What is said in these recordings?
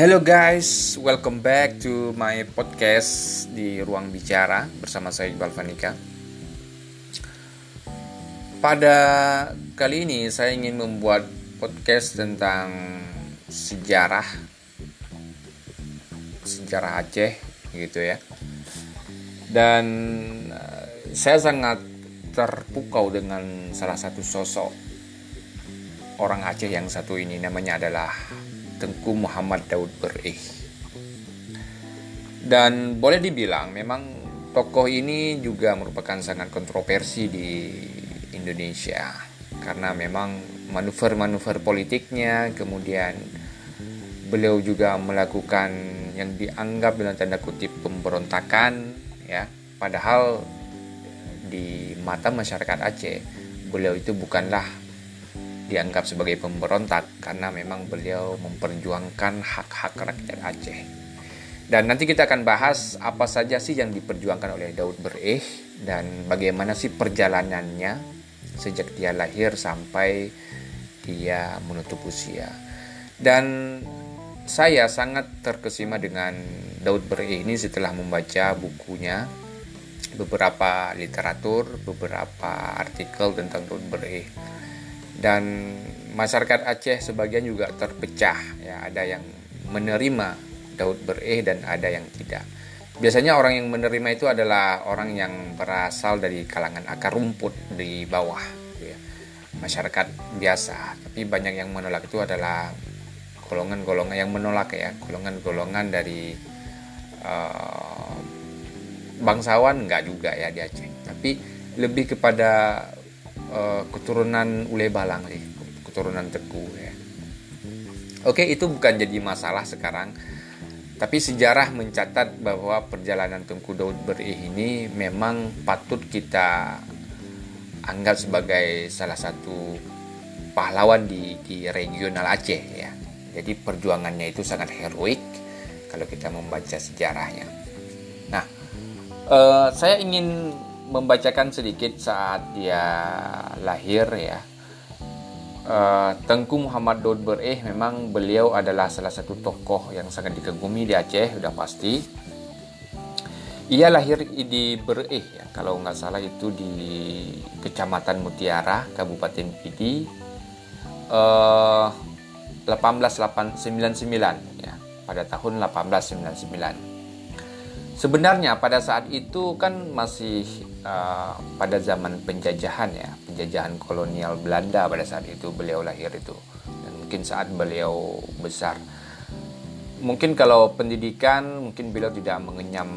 Hello guys, welcome back to my podcast di Ruang Bicara bersama saya Iqbal Fanika. Pada kali ini saya ingin membuat podcast tentang sejarah sejarah Aceh gitu ya. Dan eh, saya sangat terpukau dengan salah satu sosok orang Aceh yang satu ini namanya adalah Tengku Muhammad Daud Berih. Dan boleh dibilang memang tokoh ini juga merupakan sangat kontroversi di Indonesia karena memang manuver-manuver politiknya kemudian beliau juga melakukan yang dianggap dalam tanda kutip pemberontakan ya padahal di mata masyarakat Aceh beliau itu bukanlah dianggap sebagai pemberontak karena memang beliau memperjuangkan hak-hak rakyat Aceh. Dan nanti kita akan bahas apa saja sih yang diperjuangkan oleh Daud Bereh dan bagaimana sih perjalanannya sejak dia lahir sampai dia menutup usia. Dan saya sangat terkesima dengan Daud Bereh ini setelah membaca bukunya beberapa literatur, beberapa artikel tentang Daud Bereh dan masyarakat Aceh sebagian juga terpecah ya. Ada yang menerima Daud Bereh dan ada yang tidak. Biasanya orang yang menerima itu adalah orang yang berasal dari kalangan akar rumput di bawah ya. masyarakat biasa. Tapi banyak yang menolak itu adalah golongan-golongan yang menolak ya. Golongan-golongan dari uh, bangsawan enggak juga ya di Aceh. Tapi lebih kepada uh, keturunan Ule Balang sih, keturunan Teku ya. Oke, itu bukan jadi masalah sekarang. Tapi sejarah mencatat bahwa perjalanan Tengku Daud Berih ini memang patut kita anggap sebagai salah satu pahlawan di, di regional Aceh ya. Jadi perjuangannya itu sangat heroik kalau kita membaca sejarahnya. Nah, uh, saya ingin membacakan sedikit saat dia lahir ya. Uh, Tengku Muhammad Daud Bereh memang beliau adalah salah satu tokoh yang sangat dikagumi di Aceh sudah pasti. Ia lahir di Bereh ya, kalau nggak salah itu di Kecamatan Mutiara, Kabupaten Pidi. Uh, 1899 ya, pada tahun 1899. Sebenarnya pada saat itu kan masih uh, pada zaman penjajahan ya, penjajahan kolonial Belanda pada saat itu beliau lahir itu. Dan mungkin saat beliau besar. Mungkin kalau pendidikan mungkin beliau tidak mengenyam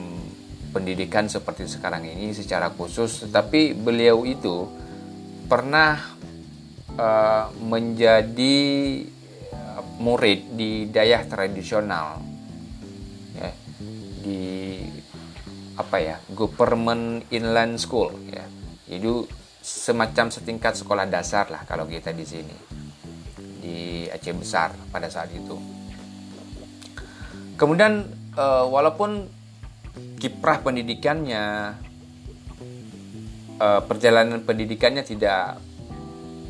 pendidikan seperti sekarang ini secara khusus, tetapi beliau itu pernah uh, menjadi murid di dayah tradisional apa ya government inland school ya. Itu semacam setingkat sekolah dasar lah kalau kita di sini di Aceh besar pada saat itu. Kemudian uh, walaupun kiprah pendidikannya uh, perjalanan pendidikannya tidak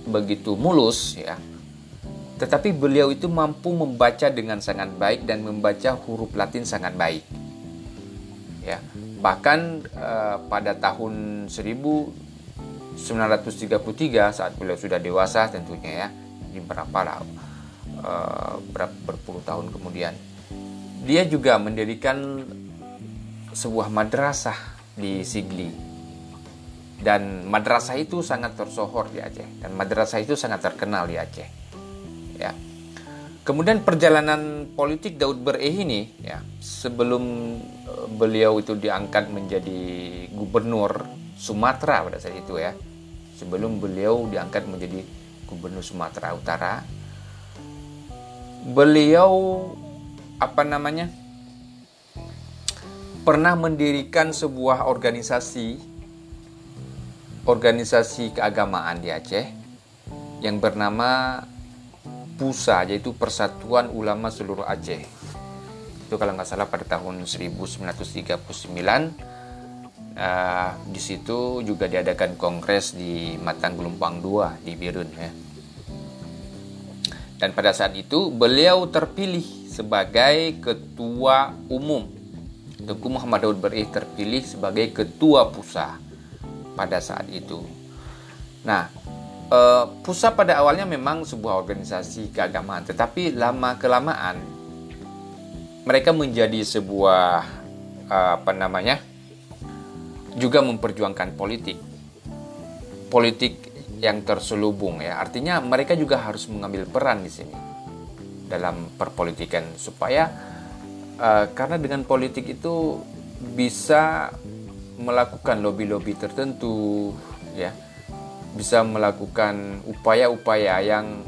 begitu mulus ya tetapi beliau itu mampu membaca dengan sangat baik dan membaca huruf Latin sangat baik ya Bahkan uh, pada tahun 1933 saat beliau sudah dewasa tentunya ya, ini berapa lah uh, berapa berpuluh tahun kemudian, dia juga mendirikan sebuah madrasah di Sigli. Dan madrasah itu sangat tersohor di Aceh dan madrasah itu sangat terkenal di Aceh. Ya. Kemudian perjalanan politik Daud Bereh ini ya sebelum eh, beliau itu diangkat menjadi gubernur Sumatera pada saat itu ya. Sebelum beliau diangkat menjadi gubernur Sumatera Utara beliau apa namanya? pernah mendirikan sebuah organisasi organisasi keagamaan di Aceh yang bernama PUSA yaitu Persatuan Ulama Seluruh Aceh itu kalau nggak salah pada tahun 1939 uh, di situ juga diadakan kongres di Matang Gelumpang 2 di Birun ya Dan pada saat itu beliau terpilih sebagai ketua umum. Tengku Muhammad Daud Berih terpilih sebagai ketua PUSA pada saat itu. Nah, eh, PUSA pada awalnya memang sebuah organisasi keagamaan, tetapi lama kelamaan mereka menjadi sebuah apa namanya? juga memperjuangkan politik. Politik yang terselubung ya. Artinya mereka juga harus mengambil peran di sini dalam perpolitikan supaya uh, karena dengan politik itu bisa melakukan lobby-lobby tertentu ya. Bisa melakukan upaya-upaya yang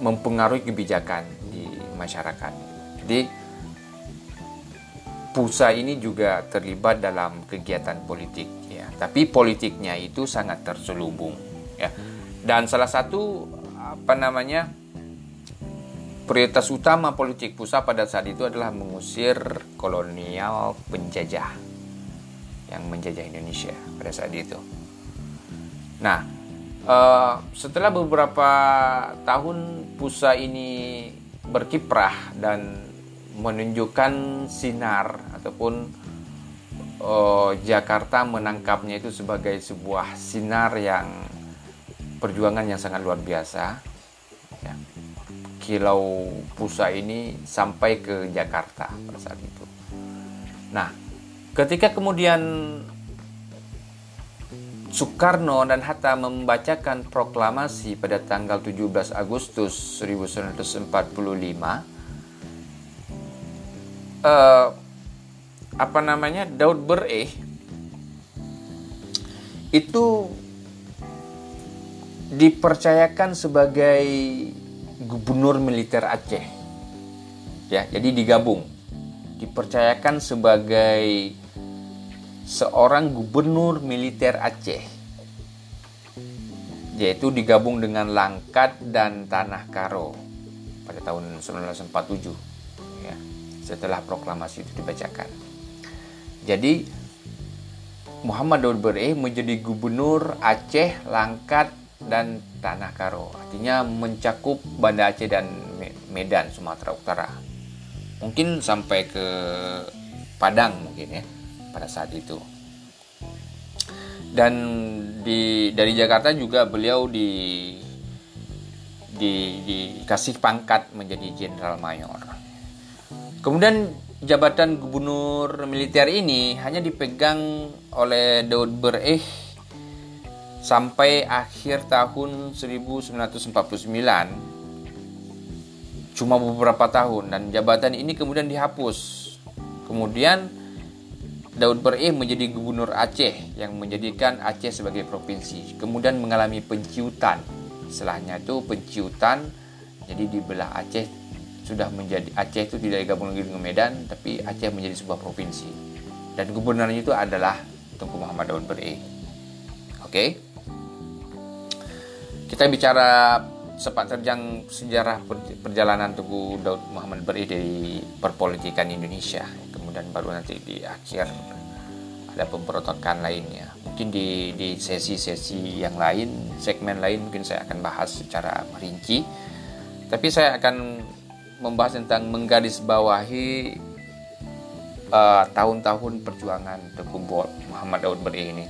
mempengaruhi kebijakan di masyarakat. Jadi Pusa ini juga terlibat dalam kegiatan politik tapi politiknya itu sangat terselubung ya dan salah satu apa namanya prioritas utama politik pusat pada saat itu adalah mengusir kolonial penjajah yang menjajah Indonesia pada saat itu. Nah, uh, setelah beberapa tahun pusat ini berkiprah dan menunjukkan sinar ataupun uh, Jakarta menangkapnya itu sebagai sebuah sinar yang perjuangan yang sangat luar biasa. Ya. Kilau Pusa ini sampai ke Jakarta pada saat itu. Nah, ketika kemudian Soekarno dan Hatta membacakan proklamasi pada tanggal 17 Agustus 1945 uh, apa namanya Daud Bereh itu dipercayakan sebagai gubernur militer Aceh. Ya, jadi digabung. Dipercayakan sebagai seorang gubernur militer Aceh. Yaitu digabung dengan Langkat dan Tanah Karo pada tahun 1947 ya, setelah proklamasi itu dibacakan. Jadi Muhammad Daud Bereh menjadi gubernur Aceh, Langkat, dan Tanah Karo. Artinya mencakup Banda Aceh dan Medan, Sumatera Utara. Mungkin sampai ke Padang mungkin ya pada saat itu. Dan di dari Jakarta juga beliau di di dikasih pangkat menjadi jenderal mayor. Kemudian jabatan gubernur militer ini hanya dipegang oleh Daud Bereh sampai akhir tahun 1949 cuma beberapa tahun dan jabatan ini kemudian dihapus kemudian Daud Bereh menjadi gubernur Aceh yang menjadikan Aceh sebagai provinsi kemudian mengalami penciutan. Setelahnya itu penciutan jadi dibelah Aceh sudah menjadi Aceh itu tidak digabung lagi dengan Medan tapi Aceh menjadi sebuah provinsi. Dan gubernurnya itu adalah Tengku Muhammad Daud Beri oke? Kita bicara sepak terjang sejarah perjalanan Tengku Daud Muhammad Beri dari perpolitikan Indonesia kemudian baru nanti di akhir ada pemberontakan lainnya mungkin di sesi-sesi yang lain segmen lain mungkin saya akan bahas secara merinci tapi saya akan membahas tentang menggarisbawahi uh, tahun-tahun perjuangan Teguh Muhammad Daud Beri ini.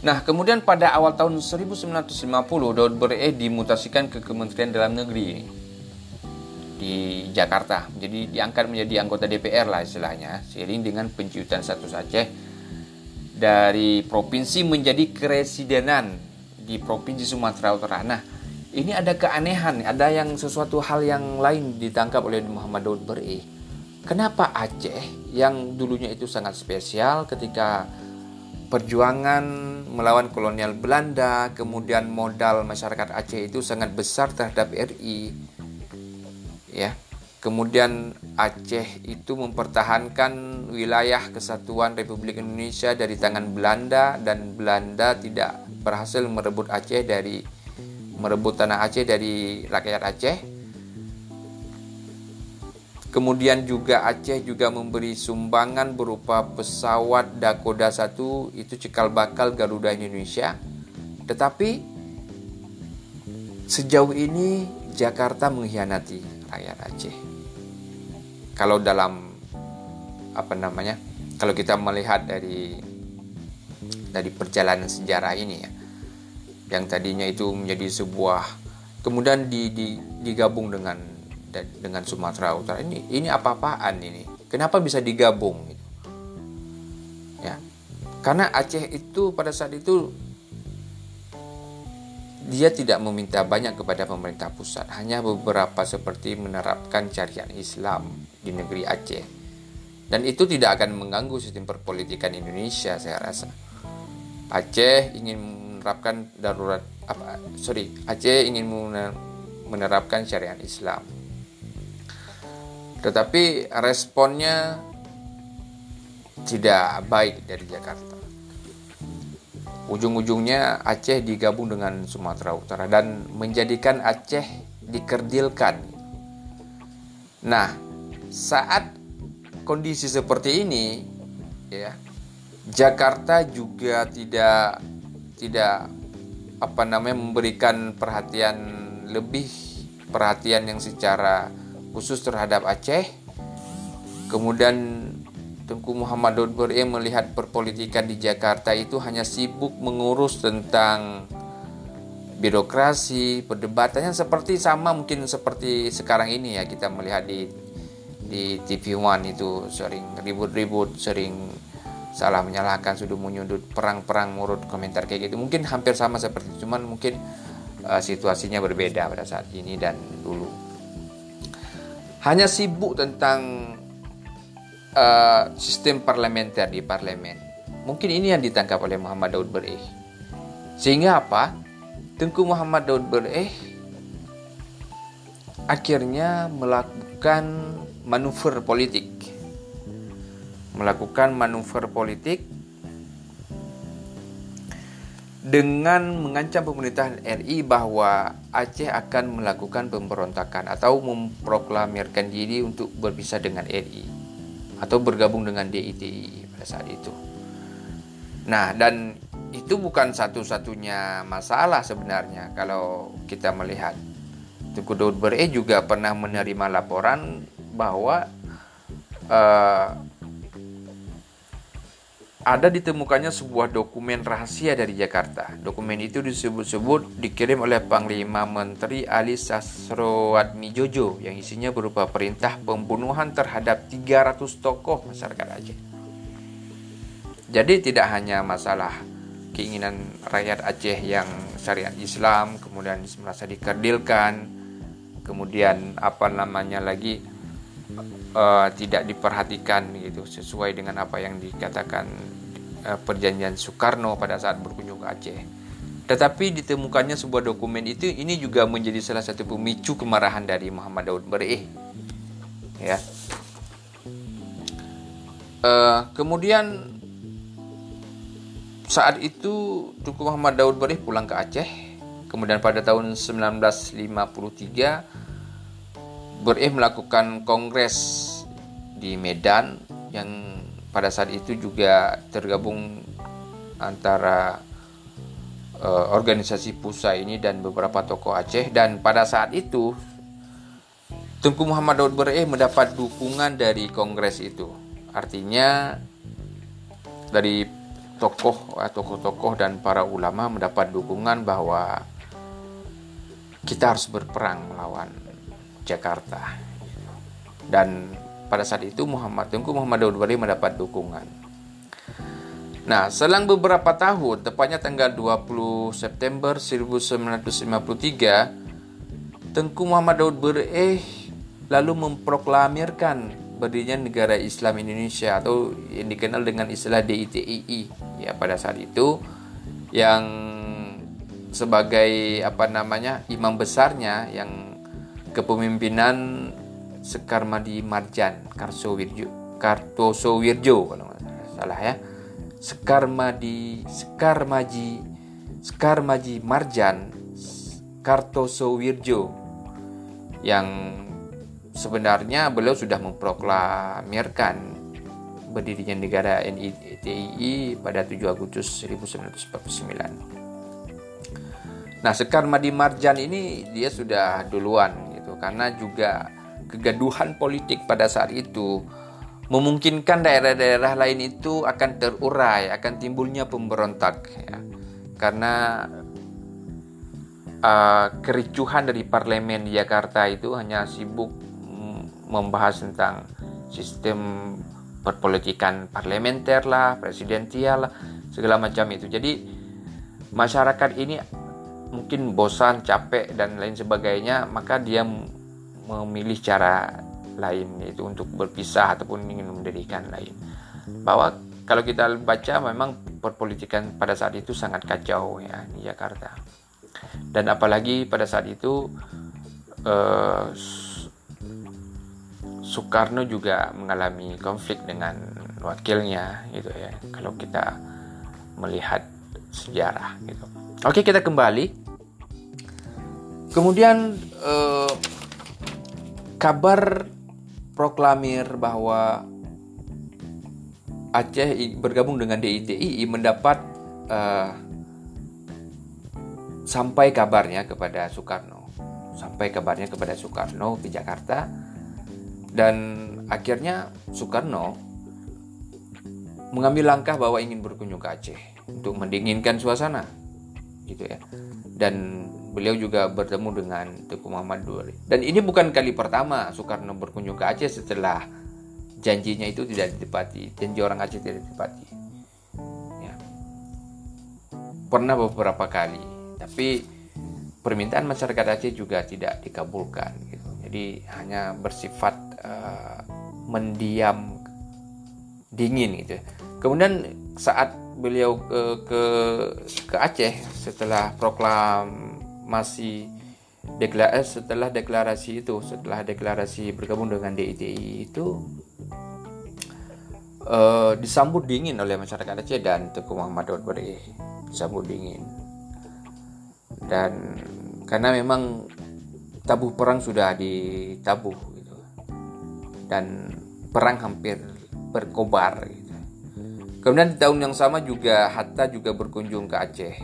Nah, kemudian pada awal tahun 1950 Daud Beri dimutasikan ke Kementerian Dalam Negeri di Jakarta. Jadi diangkat menjadi anggota DPR lah istilahnya, seiring dengan penciutan status Aceh dari provinsi menjadi keresidenan di Provinsi Sumatera Utara. Nah, ini ada keanehan, ada yang sesuatu hal yang lain ditangkap oleh Muhammad Daud Beri. Kenapa Aceh yang dulunya itu sangat spesial ketika perjuangan melawan kolonial Belanda, kemudian modal masyarakat Aceh itu sangat besar terhadap RI. Ya. Kemudian Aceh itu mempertahankan wilayah kesatuan Republik Indonesia dari tangan Belanda dan Belanda tidak berhasil merebut Aceh dari merebut tanah Aceh dari rakyat Aceh. Kemudian juga Aceh juga memberi sumbangan berupa pesawat Dakoda 1 itu cikal bakal Garuda Indonesia. Tetapi sejauh ini Jakarta mengkhianati rakyat Aceh. Kalau dalam apa namanya? Kalau kita melihat dari dari perjalanan sejarah ini ya, yang tadinya itu menjadi sebuah kemudian di, di, digabung dengan dengan Sumatera Utara ini ini apa-apaan ini? Kenapa bisa digabung? Gitu? Ya, karena Aceh itu pada saat itu dia tidak meminta banyak kepada pemerintah pusat, hanya beberapa seperti menerapkan syariat Islam di negeri Aceh. Dan itu tidak akan mengganggu sistem perpolitikan Indonesia, saya rasa. Aceh ingin menerapkan darurat apa sorry Aceh ingin menerapkan syariat Islam tetapi responnya tidak baik dari Jakarta Ujung-ujungnya Aceh digabung dengan Sumatera Utara dan menjadikan Aceh dikerdilkan. Nah, saat kondisi seperti ini, ya, Jakarta juga tidak tidak apa namanya memberikan perhatian lebih perhatian yang secara khusus terhadap Aceh. Kemudian Tengku Muhammad Daud Beri melihat perpolitikan di Jakarta itu hanya sibuk mengurus tentang birokrasi, perdebatannya seperti sama mungkin seperti sekarang ini ya kita melihat di di TV One itu sering ribut-ribut, sering salah menyalahkan, sudah menyudut perang-perang murut komentar kayak gitu. Mungkin hampir sama seperti itu, cuman mungkin uh, situasinya berbeda pada saat ini dan dulu. Hanya sibuk tentang uh, sistem parlementer di parlemen. Mungkin ini yang ditangkap oleh Muhammad Daud Bereh. Sehingga apa? Tengku Muhammad Daud Bereh akhirnya melakukan manuver politik. Melakukan manuver politik dengan mengancam pemerintah RI bahwa Aceh akan melakukan pemberontakan atau memproklamirkan diri untuk berpisah dengan RI atau bergabung dengan DITI pada saat itu. Nah, dan itu bukan satu-satunya masalah sebenarnya kalau kita melihat. Tuku Daud Bere juga pernah menerima laporan bahwa uh, ada ditemukannya sebuah dokumen rahasia dari Jakarta. Dokumen itu disebut-sebut dikirim oleh Panglima Menteri Ali Sasrowadmi Jojo yang isinya berupa perintah pembunuhan terhadap 300 tokoh masyarakat Aceh. Jadi tidak hanya masalah keinginan rakyat Aceh yang syariat Islam kemudian merasa dikerdilkan, kemudian apa namanya lagi uh, tidak diperhatikan gitu sesuai dengan apa yang dikatakan uh, perjanjian Soekarno pada saat berkunjung ke Aceh. Tetapi ditemukannya sebuah dokumen itu ini juga menjadi salah satu pemicu kemarahan dari Muhammad Daud Bereh. Ya. Uh, kemudian saat itu Tuku Muhammad Daud Bereh pulang ke Aceh. Kemudian pada tahun 1953 Bereh melakukan kongres di Medan yang pada saat itu juga tergabung antara uh, organisasi Pusa ini dan beberapa tokoh Aceh dan pada saat itu Tengku Muhammad Daud Bereh mendapat dukungan dari kongres itu. Artinya dari tokoh tokoh-tokoh dan para ulama mendapat dukungan bahwa kita harus berperang melawan Jakarta. Dan pada saat itu Muhammad Tengku Muhammad Daud Bali mendapat dukungan. Nah, selang beberapa tahun, tepatnya tanggal 20 September 1953, Tengku Muhammad Daud Bereh lalu memproklamirkan berdirinya negara Islam Indonesia atau yang dikenal dengan istilah DITII ya pada saat itu yang sebagai apa namanya imam besarnya yang kepemimpinan Sekar Madi Marjan Karso Wirjo Kartoso Wirjo kalau nggak salah ya Sekar Madi Sekar Maji Sekar Maji Marjan Kartoso Wirjo yang sebenarnya beliau sudah memproklamirkan berdirinya negara NITI pada 7 Agustus 1949. Nah, Sekar Madi Marjan ini dia sudah duluan karena juga kegaduhan politik pada saat itu memungkinkan daerah-daerah lain itu akan terurai, akan timbulnya pemberontak ya. Karena uh, kericuhan dari parlemen di Jakarta itu hanya sibuk membahas tentang sistem perpolitikan parlementer lah, presidensial segala macam itu. Jadi masyarakat ini mungkin bosan, capek dan lain sebagainya, maka dia memilih cara lain yaitu untuk berpisah ataupun ingin mendirikan lain. Bahwa kalau kita baca memang perpolitikan pada saat itu sangat kacau ya di Jakarta. Dan apalagi pada saat itu eh, Soekarno juga mengalami konflik dengan wakilnya gitu ya. Kalau kita melihat sejarah gitu. Oke, kita kembali. Kemudian eh, kabar proklamir bahwa Aceh bergabung dengan DITI mendapat uh, sampai kabarnya kepada Soekarno, sampai kabarnya kepada Soekarno di Jakarta, dan akhirnya Soekarno mengambil langkah bahwa ingin berkunjung ke Aceh untuk mendinginkan suasana, gitu ya, dan beliau juga bertemu dengan Teguh Muhammad Duri. Dan ini bukan kali pertama Soekarno berkunjung ke Aceh setelah janjinya itu tidak ditepati, janji orang Aceh tidak ditepati. Ya. Pernah beberapa kali, tapi permintaan masyarakat Aceh juga tidak dikabulkan. Gitu. Jadi hanya bersifat uh, mendiam, dingin gitu. Kemudian saat beliau ke ke, ke Aceh setelah proklam masih deklarasi eh, setelah deklarasi itu setelah deklarasi bergabung dengan DITI itu uh, disambut dingin oleh masyarakat Aceh dan Teguh Muhammad Daud disambut dingin dan karena memang tabuh perang sudah ditabuh gitu dan perang hampir berkobar gitu. Kemudian di tahun yang sama juga Hatta juga berkunjung ke Aceh.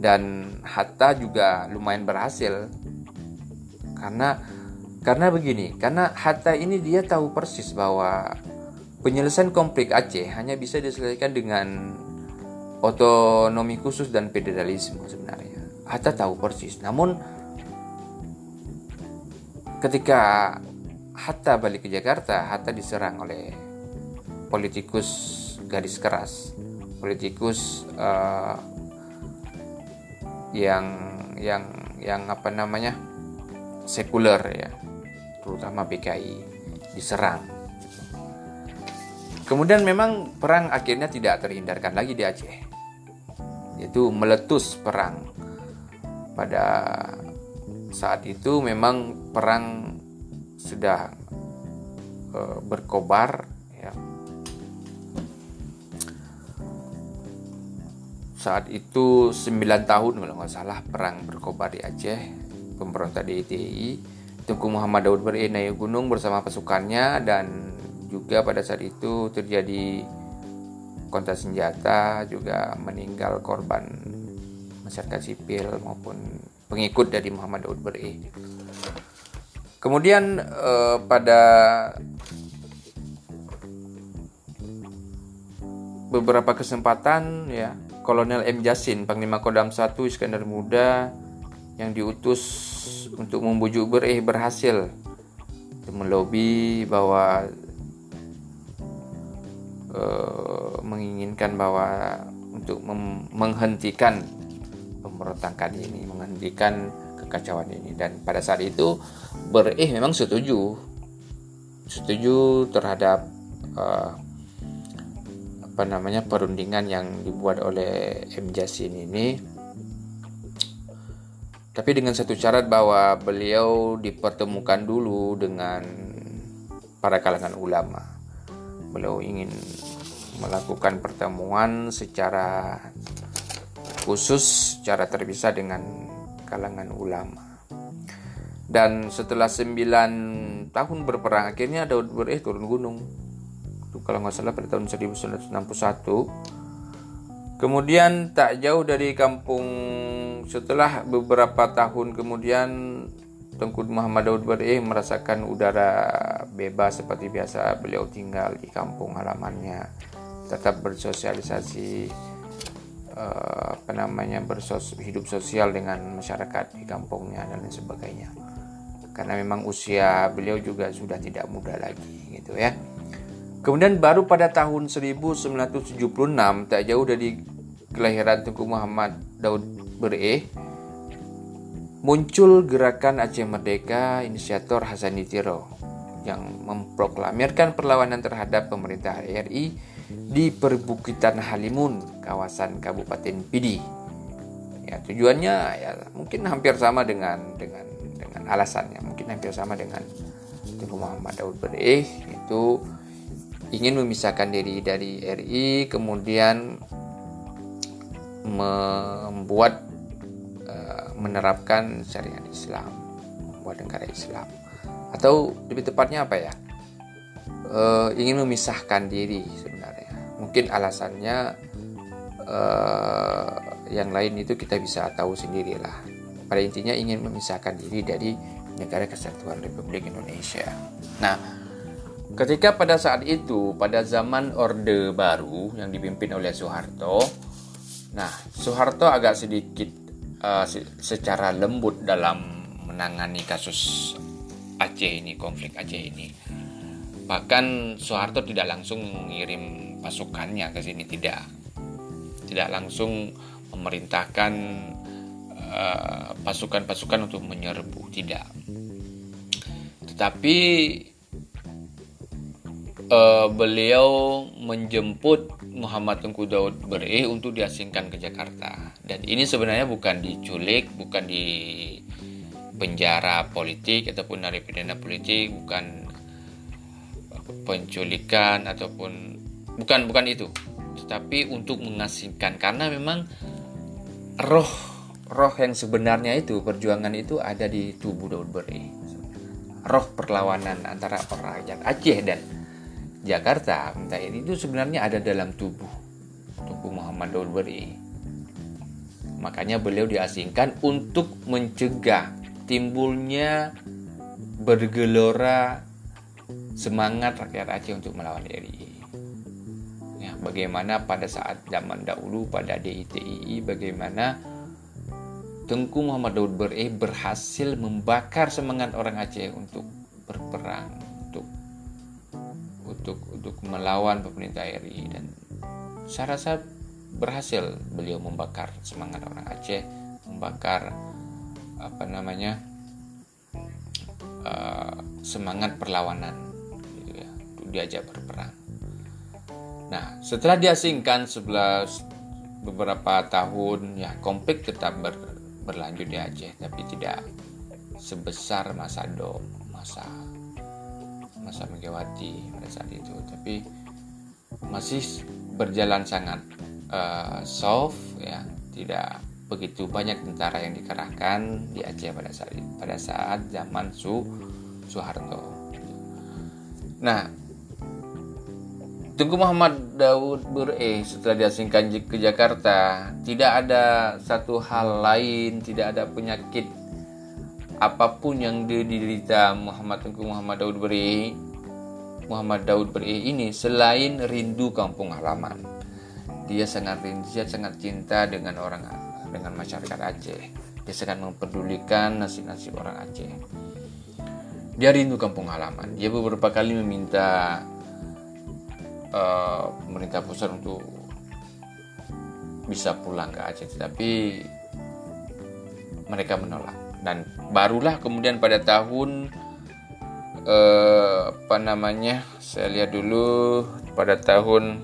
Dan Hatta juga lumayan berhasil. Karena karena begini karena Hatta ini dia tahu persis bahwa penyelesaian konflik Aceh hanya bisa diselesaikan dengan otonomi khusus dan federalisme sebenarnya. Hatta tahu persis. Namun ketika Hatta balik ke Jakarta Hatta diserang oleh politikus garis keras. Politikus uh, yang yang yang apa namanya sekuler ya terutama PKI diserang. Kemudian memang perang akhirnya tidak terhindarkan lagi di Aceh yaitu meletus perang. Pada saat itu memang perang sudah e, berkobar saat itu 9 tahun kalau nggak salah perang berkobar di Aceh pemberontak DITI Tengku Muhammad Daud Beri naik gunung bersama pasukannya dan juga pada saat itu terjadi kontak senjata juga meninggal korban masyarakat sipil maupun pengikut dari Muhammad Daud Beri. Kemudian eh, pada beberapa kesempatan ya Kolonel M. Jasin, Panglima Kodam 1 Iskandar Muda yang diutus untuk membujuk Bereh berhasil melobi bahwa uh, menginginkan bahwa untuk menghentikan pemberontakan ini, menghentikan kekacauan ini dan pada saat itu Bereh memang setuju setuju terhadap uh, apa namanya perundingan yang dibuat oleh M Jasin ini tapi dengan satu syarat bahwa beliau dipertemukan dulu dengan para kalangan ulama. Beliau ingin melakukan pertemuan secara khusus, secara terpisah dengan kalangan ulama. Dan setelah sembilan tahun berperang, akhirnya Daud Bereh turun gunung kalau nggak salah pada tahun 1961 Kemudian tak jauh dari kampung setelah beberapa tahun kemudian Tengku Muhammad Daud Berih merasakan udara bebas seperti biasa. Beliau tinggal di kampung halamannya tetap bersosialisasi uh, apa namanya bersos hidup sosial dengan masyarakat di kampungnya dan lain sebagainya. Karena memang usia beliau juga sudah tidak muda lagi gitu ya kemudian baru pada tahun 1976 tak jauh dari kelahiran Tengku Muhammad Daud Berih muncul gerakan Aceh Merdeka inisiator Hasan Tiro yang memproklamirkan perlawanan terhadap pemerintah RI di perbukitan Halimun, kawasan Kabupaten Pidi. Ya, tujuannya ya mungkin hampir sama dengan dengan dengan alasannya, mungkin hampir sama dengan Tengku Muhammad Daud Bereh itu ingin memisahkan diri dari RI kemudian membuat menerapkan syariat Islam, buat negara Islam, atau lebih tepatnya apa ya? Uh, ingin memisahkan diri sebenarnya. Mungkin alasannya uh, yang lain itu kita bisa tahu sendirilah. Pada intinya ingin memisahkan diri dari negara kesatuan Republik Indonesia. Nah, ketika pada saat itu, pada zaman Orde Baru yang dipimpin oleh Soeharto, nah Soeharto agak sedikit uh, secara lembut dalam menangani kasus Aceh ini, konflik Aceh ini. Bahkan Soeharto tidak langsung mengirim pasukannya ke sini, tidak. Tidak langsung memerintahkan eh, pasukan-pasukan uh, untuk menyerbu, tidak. Tetapi uh, beliau menjemput Muhammad Tengku Daud Beri untuk diasingkan ke Jakarta. Dan ini sebenarnya bukan diculik, bukan di penjara politik ataupun narapidana politik, bukan penculikan ataupun bukan bukan itu. Tetapi untuk mengasingkan karena memang roh roh yang sebenarnya itu perjuangan itu ada di tubuh Daud Beri. Roh perlawanan antara orang Aceh dan Jakarta ini itu sebenarnya ada dalam tubuh tubuh Muhammad Daud Beri. Makanya beliau diasingkan untuk mencegah timbulnya bergelora semangat rakyat Aceh untuk melawan RI. Ya, bagaimana pada saat zaman dahulu pada DITII bagaimana Tengku Muhammad Daud Beri berhasil membakar semangat orang Aceh untuk berperang untuk melawan pemerintah RI dan saya rasa berhasil beliau membakar semangat orang Aceh membakar apa namanya uh, semangat perlawanan gitu ya untuk diajak berperang. Nah setelah diasingkan sebelah beberapa tahun ya konflik tetap ber, berlanjut di Aceh tapi tidak sebesar masa dom masa masa Megawati pada saat itu tapi masih berjalan sangat uh, soft ya tidak begitu banyak tentara yang dikerahkan di Aceh pada saat pada saat zaman Su Soeharto. Nah, Tengku Muhammad Daud Bure setelah diasingkan ke Jakarta tidak ada satu hal lain, tidak ada penyakit apa pun yang diderita Muhammad Tengku Muhammad Daud Beri Muhammad Daud Beri ini selain rindu kampung halaman dia sangat rindu dia sangat cinta dengan orang dengan masyarakat Aceh. Dia sangat mempedulikan nasib-nasib orang Aceh. Dia rindu kampung halaman. Dia beberapa kali meminta uh, pemerintah pusat untuk bisa pulang ke Aceh tetapi mereka menolak dan barulah kemudian pada tahun eh, apa namanya saya lihat dulu pada tahun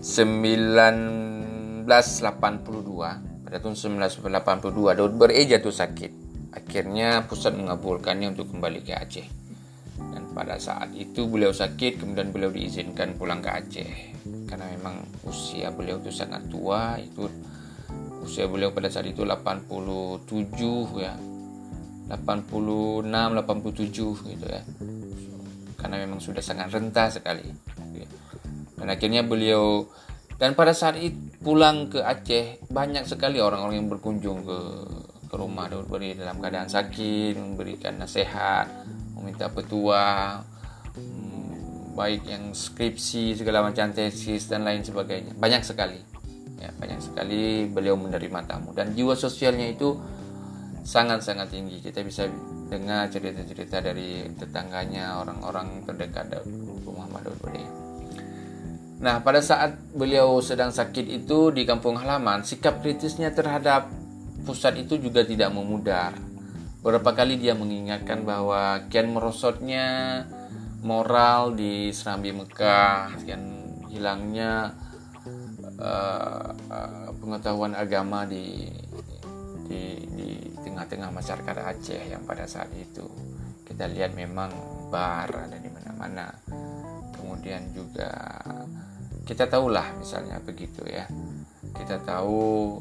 1982 pada tahun 1982 Daud Beri jatuh sakit. Akhirnya pusat mengabulkannya untuk kembali ke Aceh. Dan pada saat itu beliau sakit kemudian beliau diizinkan pulang ke Aceh. Karena memang usia beliau itu sangat tua itu usia beliau pada saat itu 87 ya. 86 87 gitu ya. Karena memang sudah sangat rentah sekali. Dan dan akhirnya beliau dan pada saat itu pulang ke Aceh banyak sekali orang-orang yang berkunjung ke ke rumah. Daud Beri dalam keadaan sakit memberikan nasihat meminta petua hmm, baik yang skripsi segala macam tesis dan lain sebagainya. Banyak sekali ya banyak sekali beliau menerima tamu. Dan jiwa sosialnya itu sangat-sangat tinggi. Kita bisa dengar cerita-cerita dari tetangganya orang-orang terdekat Muhammad Daud Beri Nah, pada saat beliau sedang sakit itu di kampung halaman, sikap kritisnya terhadap pusat itu juga tidak memudar. Beberapa kali dia mengingatkan bahwa kian merosotnya moral di Serambi Mekah, kian hilangnya uh, pengetahuan agama di di di tengah-tengah masyarakat Aceh yang pada saat itu. Kita lihat memang bar ada di mana-mana. Kemudian juga kita tahulah misalnya begitu ya. Kita tahu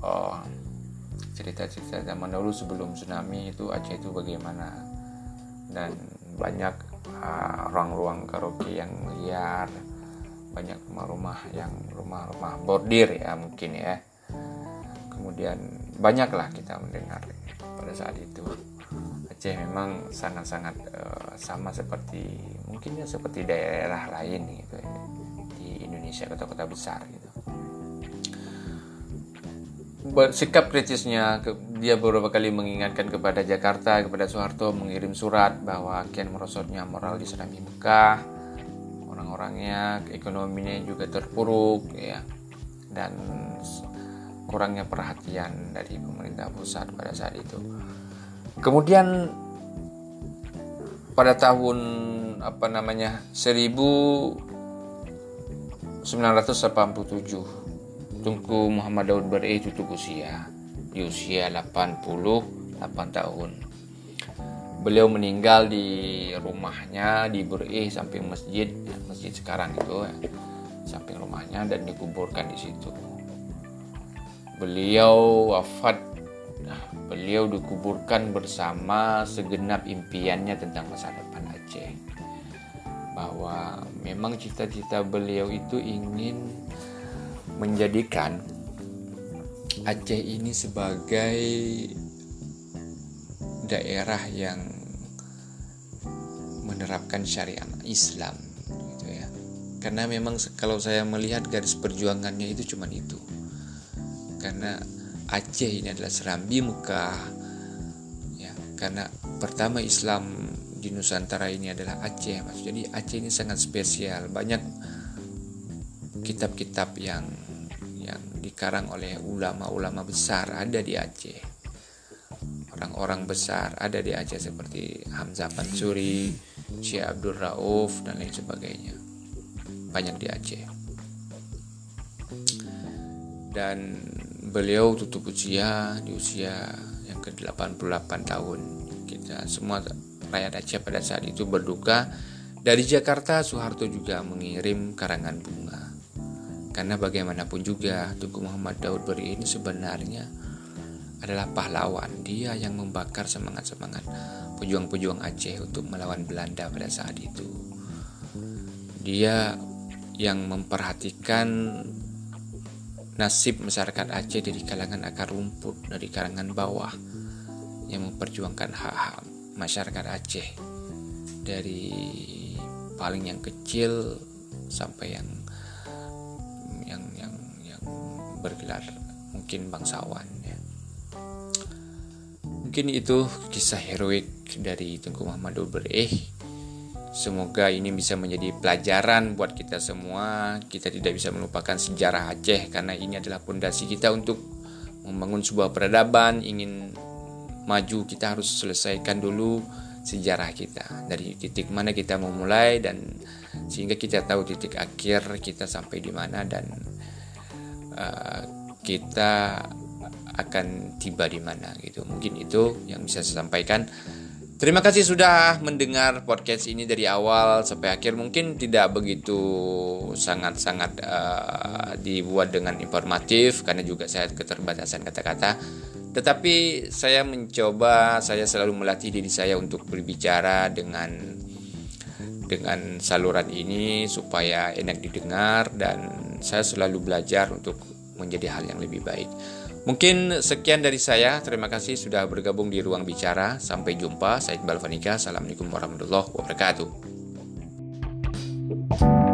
oh, cerita-cerita zaman dahulu sebelum tsunami itu Aceh itu bagaimana. Dan banyak uh, ruang-ruang karaoke yang liar banyak rumah-rumah yang rumah-rumah bordir ya mungkin ya. Kemudian banyaklah kita mendengar pada saat itu. Aceh memang sangat-sangat uh, sama seperti mungkin ya seperti daerah lain gitu ya, di Indonesia kota-kota besar gitu. Bersikap kritisnya dia beberapa kali mengingatkan kepada Jakarta kepada Soeharto mengirim surat bahwa kian merosotnya moral di Serambi Mekah orang-orangnya ekonominya juga terpuruk ya dan kurangnya perhatian dari pemerintah pusat pada saat itu Kemudian pada tahun apa namanya 1987 Tunku Muhammad Daud Bari tutup usia di usia 88 tahun. Beliau meninggal di rumahnya di Beri samping masjid masjid sekarang itu ya, samping rumahnya dan dikuburkan di situ. Beliau wafat beliau dikuburkan bersama segenap impiannya tentang masa depan Aceh. Bahwa memang cita-cita beliau itu ingin menjadikan Aceh ini sebagai daerah yang menerapkan syariat Islam gitu ya. Karena memang kalau saya melihat garis perjuangannya itu cuma itu. Karena Aceh ini adalah Serambi Mekah ya karena pertama Islam di Nusantara ini adalah Aceh mas jadi Aceh ini sangat spesial banyak kitab-kitab yang yang dikarang oleh ulama-ulama besar ada di Aceh orang-orang besar ada di Aceh seperti Hamzah Pansuri, Syekh Abdul Rauf dan lain sebagainya banyak di Aceh dan beliau tutup usia di usia yang ke-88 tahun. Kita semua rakyat Aceh pada saat itu berduka. Dari Jakarta, Soeharto juga mengirim karangan bunga. Karena bagaimanapun juga, Tugu Muhammad Daud Beri ini sebenarnya adalah pahlawan. Dia yang membakar semangat-semangat pejuang-pejuang Aceh untuk melawan Belanda pada saat itu. Dia yang memperhatikan nasib masyarakat Aceh dari kalangan akar rumput dari kalangan bawah yang memperjuangkan hak-hak masyarakat Aceh dari paling yang kecil sampai yang yang yang yang bergelar mungkin bangsawan. Mungkin itu kisah heroik dari Tengku Muhammad Bereh Semoga ini bisa menjadi pelajaran buat kita semua. Kita tidak bisa melupakan sejarah Aceh karena ini adalah fondasi kita untuk membangun sebuah peradaban. Ingin maju, kita harus selesaikan dulu sejarah kita dari titik mana kita mau mulai dan sehingga kita tahu titik akhir kita sampai di mana dan uh, kita akan tiba di mana gitu. Mungkin itu yang bisa saya sampaikan. Terima kasih sudah mendengar podcast ini dari awal sampai akhir. Mungkin tidak begitu sangat-sangat uh, dibuat dengan informatif karena juga saya keterbatasan kata-kata. Tetapi saya mencoba, saya selalu melatih diri saya untuk berbicara dengan dengan saluran ini supaya enak didengar dan saya selalu belajar untuk menjadi hal yang lebih baik. Mungkin sekian dari saya. Terima kasih sudah bergabung di Ruang Bicara. Sampai jumpa. Saya Iqbal Fanika. Assalamualaikum warahmatullahi wabarakatuh.